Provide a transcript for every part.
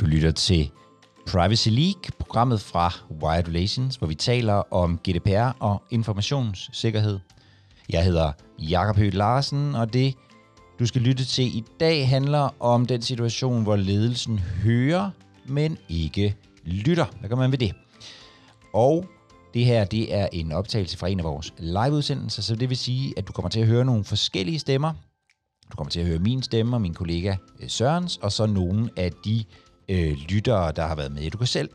Du lytter til Privacy League, programmet fra Wired Relations, hvor vi taler om GDPR og informationssikkerhed. Jeg hedder Jakob Høgh Larsen, og det, du skal lytte til i dag, handler om den situation, hvor ledelsen hører, men ikke lytter. Hvad gør man ved det? Og det her, det er en optagelse fra en af vores liveudsendelser, så det vil sige, at du kommer til at høre nogle forskellige stemmer. Du kommer til at høre min stemme og min kollega øh, Sørens, og så nogle af de øh, lyttere, der har været med. Du kan selv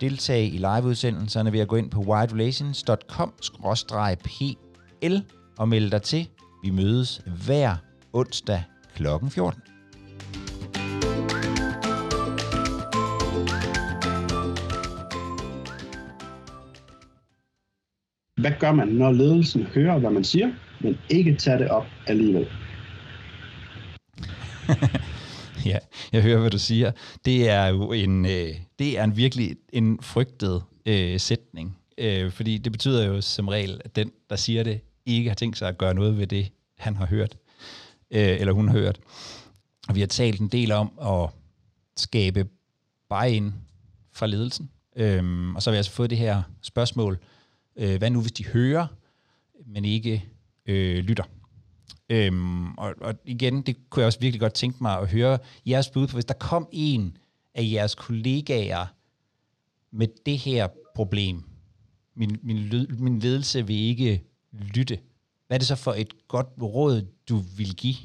deltage i liveudsendelserne ved at gå ind på widerelations.com-pl og melde dig til. Vi mødes hver onsdag kl. 14. Hvad gør man, når ledelsen hører, hvad man siger, men ikke tager det op alligevel? ja, jeg hører, hvad du siger. Det er jo en, øh, det er en virkelig en frygtet øh, sætning, øh, fordi det betyder jo som regel, at den, der siger det, ikke har tænkt sig at gøre noget ved det, han har hørt, øh, eller hun har hørt. Og vi har talt en del om at skabe buy-in fra ledelsen. Øhm, og så har vi altså fået det her spørgsmål, øh, Øh, hvad nu hvis de hører, men ikke øh, lytter? Øhm, og, og igen, det kunne jeg også virkelig godt tænke mig at høre jeres bud på, hvis der kom en af jeres kollegaer med det her problem, min, min, min ledelse vil ikke lytte, hvad er det så for et godt råd, du vil give?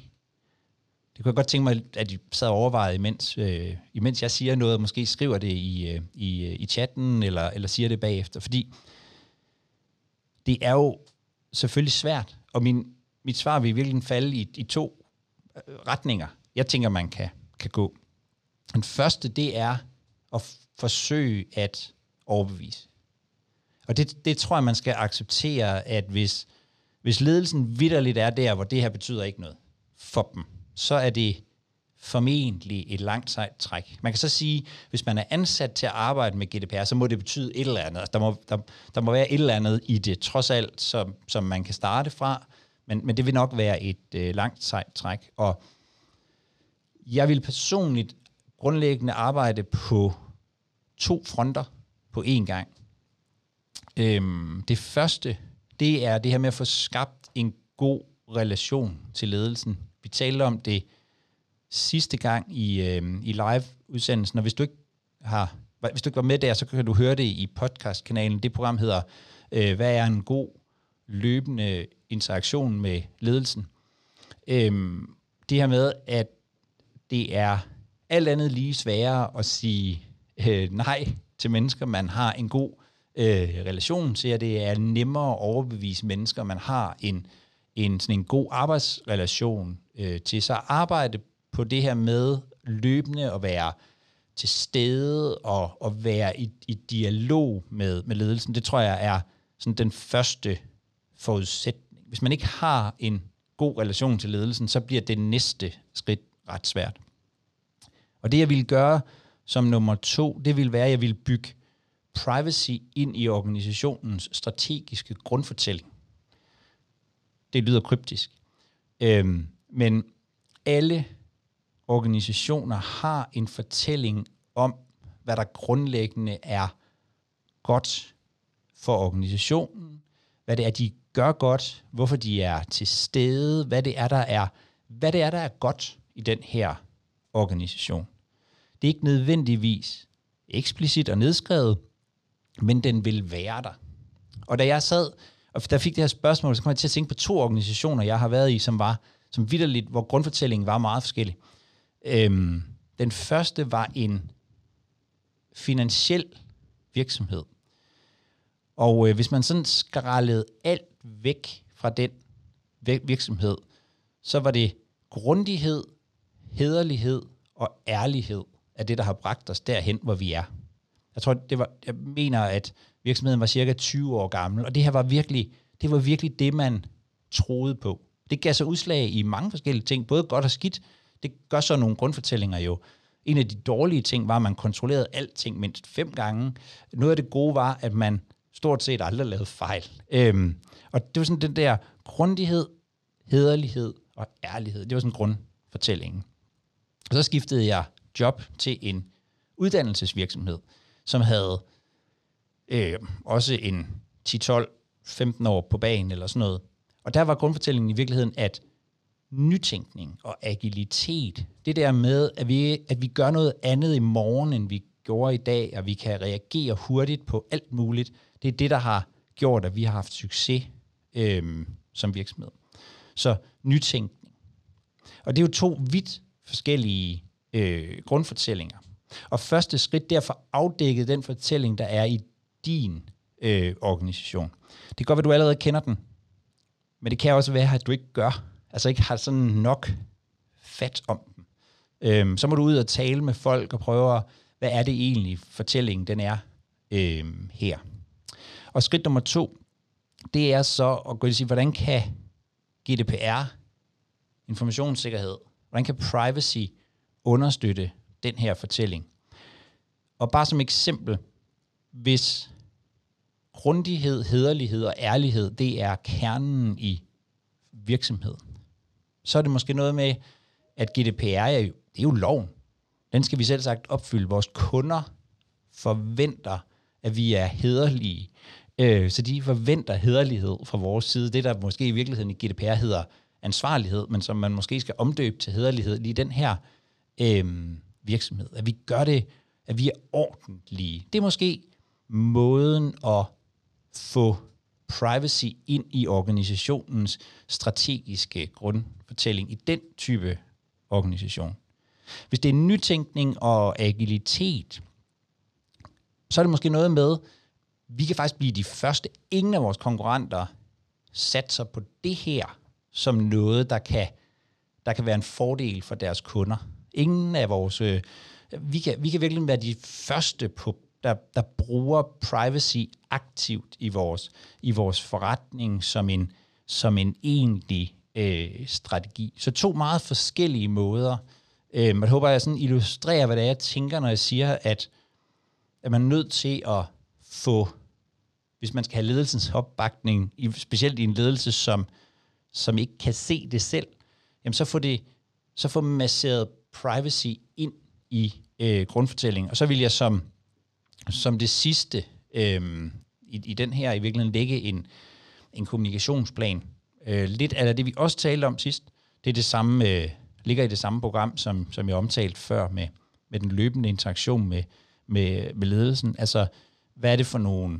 Det kunne jeg godt tænke mig, at I sad og overvejede, imens, øh, imens jeg siger noget, måske skriver det i, øh, i, øh, i chatten, eller, eller siger det bagefter, fordi det er jo selvfølgelig svært, og min, mit svar vil virkelig falde i, i to øh, retninger, jeg tænker, man kan, kan gå. Den første, det er at forsøge at overbevise. Og det, det tror jeg, man skal acceptere, at hvis, hvis ledelsen vidderligt er der, hvor det her betyder ikke noget for dem, så er det formentlig et langt sejt træk. Man kan så sige, hvis man er ansat til at arbejde med GDPR, så må det betyde et eller andet. Altså, der, må, der, der må være et eller andet i det, trods alt, som, som man kan starte fra, men, men det vil nok være et øh, langt sejt træk. Og jeg vil personligt grundlæggende arbejde på to fronter på én gang. Øhm, det første, det er det her med at få skabt en god relation til ledelsen. Vi talte om det sidste gang i, øh, i live-udsendelsen, og hvis du ikke har hvis du ikke var med der, så kan du høre det i podcastkanalen. Det program hedder, øh, hvad er en god løbende interaktion med ledelsen. Øhm, det her med, at det er alt andet lige sværere at sige øh, nej til mennesker, man har en god øh, relation til, at det er nemmere at overbevise mennesker, man har en, en, sådan en god arbejdsrelation øh, til. Så arbejde på det her med løbende at være til stede og, og være i, i dialog med, med ledelsen, det tror jeg er sådan den første forudsætning. Hvis man ikke har en god relation til ledelsen, så bliver det næste skridt ret svært. Og det jeg ville gøre som nummer to, det ville være, at jeg ville bygge privacy ind i organisationens strategiske grundfortælling. Det lyder kryptisk. Øhm, men alle organisationer har en fortælling om, hvad der grundlæggende er godt for organisationen, hvad det er, de gør godt, hvorfor de er til stede, hvad det er, der er, hvad det er, der er godt i den her organisation. Det er ikke nødvendigvis eksplicit og nedskrevet, men den vil være der. Og da jeg sad, og der fik det her spørgsmål, så kom jeg til at tænke på to organisationer, jeg har været i, som var, som vidderligt, hvor grundfortællingen var meget forskellig. Øhm, den første var en finansiel virksomhed. Og øh, hvis man sådan skrællede alt væk fra den virksomhed, så var det grundighed, hederlighed og ærlighed af det, der har bragt os derhen, hvor vi er. Jeg tror, det var, jeg mener, at virksomheden var cirka 20 år gammel, og det her var virkelig, det var virkelig det, man troede på. Det gav sig udslag i mange forskellige ting, både godt og skidt. Det gør så nogle grundfortællinger jo. En af de dårlige ting var, at man kontrollerede alting mindst fem gange. Noget af det gode var, at man stort set aldrig lavede fejl. Øhm, og det var sådan den der grundighed, hederlighed og ærlighed. Det var sådan grundfortællingen. Og så skiftede jeg job til en uddannelsesvirksomhed, som havde øh, også en 10-12-15 år på banen eller sådan noget. Og der var grundfortællingen i virkeligheden, at nytænkning og agilitet, det der med, at vi, at vi gør noget andet i morgen, end vi gjorde i dag, og vi kan reagere hurtigt på alt muligt, det er det, der har gjort, at vi har haft succes øhm, som virksomhed. Så nytænkning. Og det er jo to vidt forskellige øh, grundfortællinger. Og første skridt, det er at få afdækket den fortælling, der er i din øh, organisation. Det kan godt være, at du allerede kender den, men det kan også være, at du ikke gør. Altså ikke har sådan nok fat om den. Øhm, så må du ud og tale med folk og prøve at, hvad er det egentlig, fortællingen den er øhm, her. Og skridt nummer to, det er så at gå og sige, hvordan kan GDPR, informationssikkerhed, hvordan kan privacy understøtte den her fortælling? Og bare som eksempel, hvis grundighed, hederlighed og ærlighed, det er kernen i virksomheden, så er det måske noget med, at GDPR er jo, det er jo loven. Den skal vi selv sagt opfylde. Vores kunder forventer, at vi er hederlige. Øh, så de forventer hederlighed fra vores side. Det, der måske i virkeligheden i GDPR hedder ansvarlighed, men som man måske skal omdøbe til hederlighed, lige den her øh, virksomhed. At vi gør det, at vi er ordentlige. Det er måske måden at få privacy ind i organisationens strategiske grundfortælling i den type organisation. Hvis det er nytænkning og agilitet, så er det måske noget med, vi kan faktisk blive de første. Ingen af vores konkurrenter satser på det her som noget, der kan, der kan være en fordel for deres kunder. Ingen af vores... Øh, vi, kan, vi kan virkelig være de første på der, der bruger privacy aktivt i vores, i vores forretning som en, som en egentlig øh, strategi. Så to meget forskellige måder. Øh, jeg håber, at jeg sådan illustrerer, hvad det er, jeg tænker, når jeg siger, at, at man er nødt til at få, hvis man skal have ledelsens opbakning, i, specielt i en ledelse, som, som ikke kan se det selv, jamen så få det, så få masseret privacy ind i øh, grundfortællingen. Og så vil jeg som som det sidste øh, i, i den her i virkeligheden lægge en, en kommunikationsplan. Øh, lidt af det, vi også talte om sidst, det er det samme, øh, ligger i det samme program, som, som jeg omtalte før med, med den løbende interaktion med, med, med ledelsen. Altså, hvad er det for nogle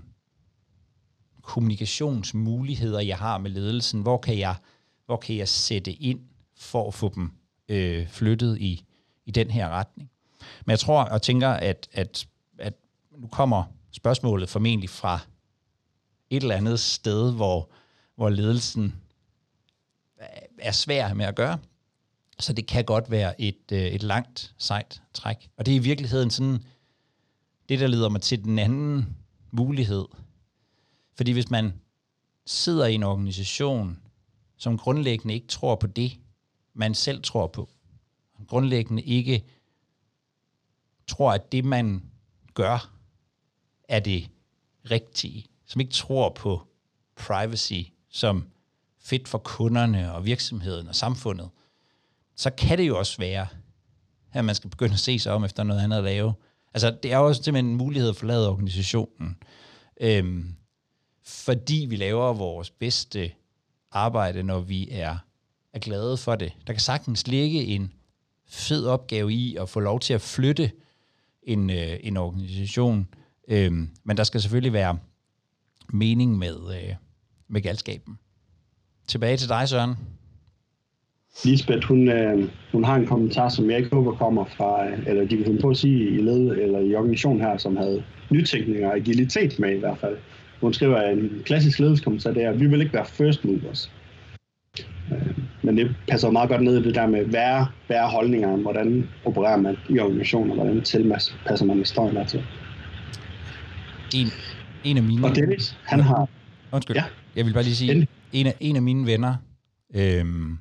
kommunikationsmuligheder, jeg har med ledelsen? Hvor kan jeg, hvor kan jeg sætte ind for at få dem øh, flyttet i, i den her retning? Men jeg tror og tænker, at, at nu kommer spørgsmålet formentlig fra et eller andet sted, hvor, hvor ledelsen er svær med at gøre. Så det kan godt være et, øh, et langt, sejt træk. Og det er i virkeligheden sådan, det der leder mig til den anden mulighed. Fordi hvis man sidder i en organisation, som grundlæggende ikke tror på det, man selv tror på, grundlæggende ikke tror, at det, man gør, er det rigtige, som ikke tror på privacy som fedt for kunderne og virksomheden og samfundet, så kan det jo også være, at man skal begynde at se sig om efter noget andet at lave. Altså, det er jo også simpelthen en mulighed at forlade organisationen, øhm, fordi vi laver vores bedste arbejde, når vi er, er glade for det. Der kan sagtens ligge en fed opgave i at få lov til at flytte en, øh, en organisation, Øhm, men der skal selvfølgelig være mening med, øh, med galskaben. Tilbage til dig, Søren. Lisbeth, hun, øh, hun har en kommentar, som jeg ikke håber kommer fra, øh, eller de vil på at sige i led, eller i organisationen her, som havde nytænkning og agilitet med i hvert fald. Hun skriver, at en klassisk ledelseskommentar, det er, at vi vil ikke være first movers. Øh, men det passer meget godt ned i det der med, hvad er, hvad er holdninger, hvordan opererer man i organisationer, hvordan tilpasser man historien til en, en af mine... Og Dennis, han har... Undskyld, ja. jeg vil bare lige sige, en af, en af mine venner, øhm,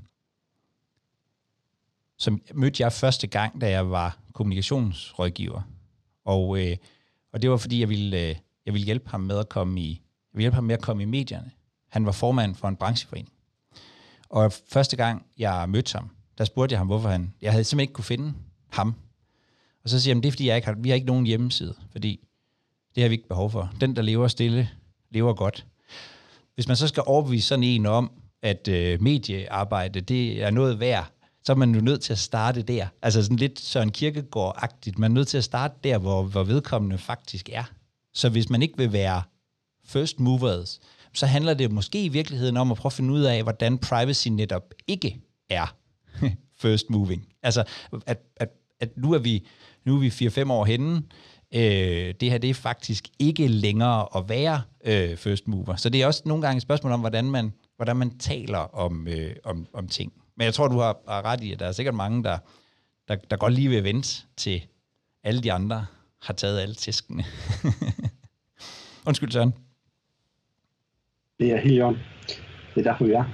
som mødte jeg første gang, da jeg var kommunikationsrådgiver. Og, øh, og det var, fordi jeg ville, øh, jeg ville hjælpe ham med at komme i, jeg ville hjælpe ham med at komme i medierne. Han var formand for en brancheforening. Og første gang, jeg mødte ham, der spurgte jeg ham, hvorfor han... Jeg havde simpelthen ikke kunne finde ham. Og så siger han, det er fordi, jeg ikke har, vi har ikke nogen hjemmeside, fordi det har vi ikke behov for. Den, der lever stille, lever godt. Hvis man så skal overbevise sådan en om, at øh, mediearbejde, det er noget værd, så er man jo nødt til at starte der. Altså sådan lidt Søren Kierkegaard-agtigt. Man er nødt til at starte der, hvor, hvor vedkommende faktisk er. Så hvis man ikke vil være first movers, så handler det måske i virkeligheden om at prøve at finde ud af, hvordan privacy netop ikke er first moving. Altså, at, at, at nu er vi, nu er vi 4-5 år henne, øh, det her det er faktisk ikke længere at være øh, first mover. Så det er også nogle gange et spørgsmål om, hvordan man, hvordan man taler om, øh, om, om ting. Men jeg tror, du har, har ret i, at der er sikkert mange, der, der, der godt lige vil vente til alle de andre har taget alle tæskene. Undskyld, Søren. Det er helt i orden. Det er derfor, vi er.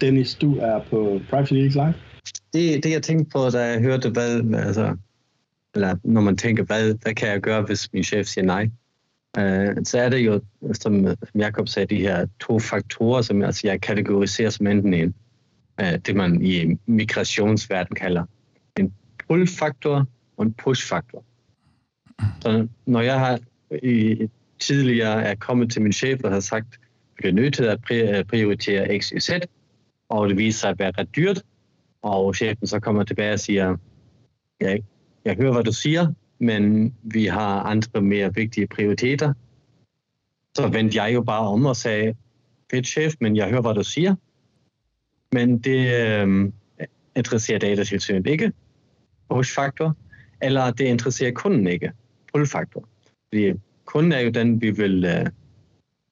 Dennis, du er på Privacy League Live. Det, det jeg tænkte på, da jeg hørte, hvad, altså, eller når man tænker, hvad, hvad kan jeg gøre, hvis min chef siger nej? Uh, så er det jo, som, Jakob Jacob sagde, de her to faktorer, som altså, jeg kategoriserer som enten en, uh, det man i migrationsverden kalder en pull-faktor og en push-faktor. Så når jeg har i, tidligere er kommet til min chef og har sagt, at jeg er nødt til at øh, prioritere X, Y, Z, og det viser sig at være ret dyrt, og chefen så kommer tilbage og siger, jeg, jeg hører, hvad du siger, men vi har andre mere vigtige prioriteter. Så vendte jeg jo bare om og sagde, fedt chef, men jeg hører, hvad du siger. Men det øh, interesserer datatilsynet ikke, push-faktor, eller det interesserer kunden ikke, pull-faktor. Fordi kunden er jo den, vi vil øh,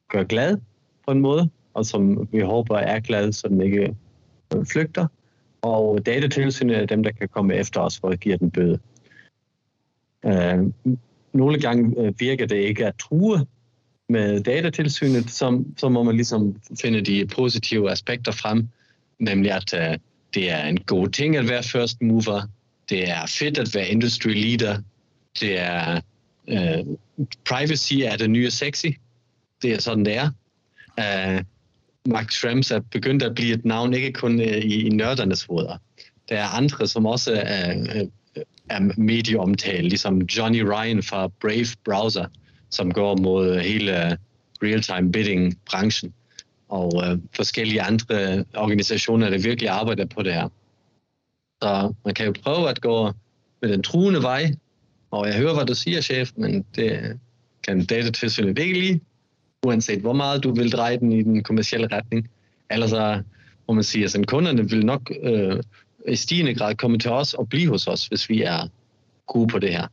gøre glad på en måde, og som vi håber er glad, så den ikke øh, flygter. Og datatilsynet er dem, der kan komme efter os for at give den bøde. Øh, nogle gange øh, virker det ikke at true med datatilsynet, så, så må man ligesom finde de positive aspekter frem, nemlig at øh, det er en god ting at være first mover, det er fedt at være industry leader, det er øh, privacy er det nye sexy, det er sådan det er. Øh, Max Schrems er begyndt at blive et navn, ikke kun øh, i, i nørdernes hoveder. Der er andre, som også øh, er medieomtale, ligesom Johnny Ryan fra Brave Browser, som går mod hele øh, real-time bidding-branchen, og øh, forskellige andre organisationer, der virkelig arbejder på det her. Så man kan jo prøve at gå med den truende vej, og jeg hører, hvad du siger, chef, men det kan datatilsynet ikke lide, uanset hvor meget du vil dreje den i den kommercielle retning. Ellers så må man sige, at kunderne vil nok øh, i stigende grad komme til os og blive hos os, hvis vi er gode på det her,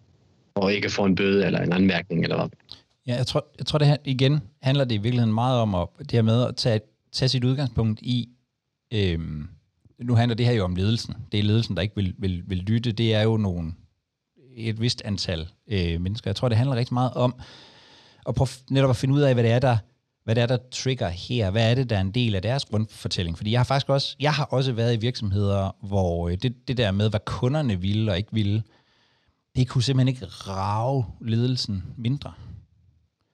og ikke får en bøde eller en anmærkning eller hvad. Ja, jeg tror, jeg tror det her, igen handler det i virkeligheden meget om at, det her med at tage, tage sit udgangspunkt i, øhm, nu handler det her jo om ledelsen. Det er ledelsen, der ikke vil, vil, vil lytte. Det er jo nogle, et vist antal øh, mennesker. Jeg tror, det handler rigtig meget om at prøve netop at finde ud af, hvad det er, der hvad det er, der trigger her. Hvad er det, der er en del af deres grundfortælling? Fordi jeg har faktisk også, jeg har også været i virksomheder, hvor øh, det, det der med, hvad kunderne ville og ikke ville, det kunne simpelthen ikke rave ledelsen mindre.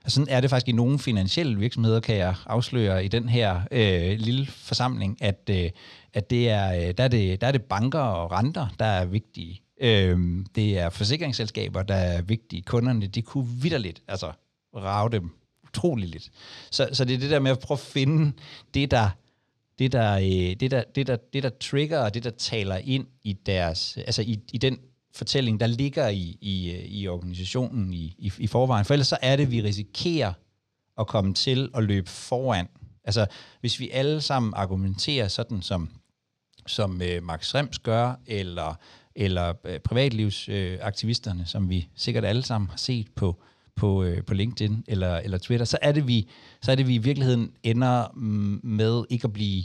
Og sådan er det faktisk i nogle finansielle virksomheder, kan jeg afsløre i den her øh, lille forsamling, at, øh, at det er, øh, der, er det, der er det banker og renter, der er vigtige. Øh, det er forsikringsselskaber, der er vigtige. Kunderne, de kunne vidderligt altså, rave dem utroligt lidt. Så, så det er det der med at prøve at finde det, der det der, øh, det der, det der, det der trigger og det, der taler ind i deres, altså i, i den fortælling, der ligger i, i, øh, i organisationen i, i, i forvejen. For ellers så er det, vi risikerer at komme til at løbe foran. Altså, hvis vi alle sammen argumenterer sådan, som, som øh, Max Rems gør, eller, eller øh, privatlivsaktivisterne, øh, som vi sikkert alle sammen har set på, på, øh, på LinkedIn eller, eller Twitter, så er, det, vi, så er det, vi i virkeligheden ender mm, med ikke at blive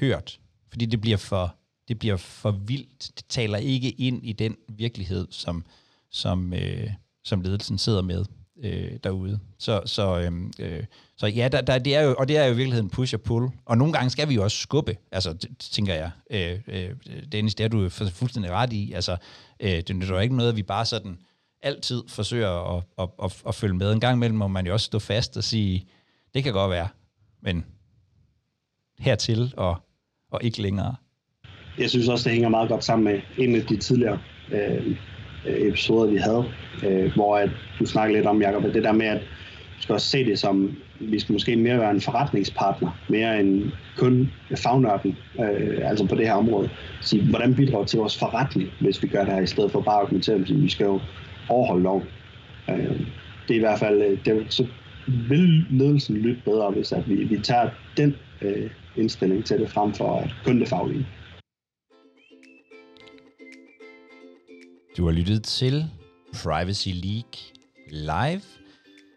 hørt, fordi det bliver for det bliver for vildt. Det taler ikke ind i den virkelighed, som, som, øh, som ledelsen sidder med øh, derude. Så, så, øh, øh, så ja, der, der, det er jo, og det er jo i virkeligheden push og pull. Og nogle gange skal vi jo også skubbe, altså det, tænker jeg. Øh, øh, Dennis, det er du fuldstændig ret i. Altså, øh, det er jo ikke noget, at vi bare sådan altid forsøger at, at, at, at følge med. En gang imellem må man jo også stå fast og sige, det kan godt være, men hertil og, og ikke længere. Jeg synes også, det hænger meget godt sammen med en af de tidligere øh, øh episoder, vi havde, øh, hvor at du snakkede lidt om, Jacob, at det der med, at vi skal også se det som, vi skal måske mere være en forretningspartner, mere end kun fagnørden, øh, altså på det her område. Så hvordan bidrager til vores forretning, hvis vi gør det her, i stedet for bare at argumentere, at vi skal jo overholde loven. Øh, det er i hvert fald, øh, det, så vil ledelsen lytte bedre, hvis at vi, vi tager den øh, indstilling til det frem for at kun det faglige. Du har lyttet til Privacy League live.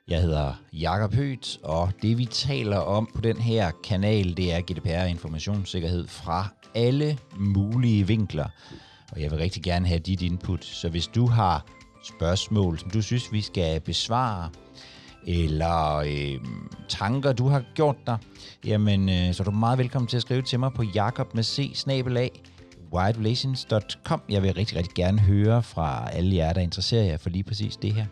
Jeg hedder Jakob Højt, og det vi taler om på den her kanal, det er GDPR informationssikkerhed fra alle mulige vinkler. Og jeg vil rigtig gerne have dit input, så hvis du har spørgsmål, som du synes, vi skal besvare, eller øh, tanker, du har gjort dig, jamen, øh, så er du meget velkommen til at skrive til mig på jakob med c widerelations.com. Jeg vil rigtig, rigtig gerne høre fra alle jer, der interesserer jer for lige præcis det her.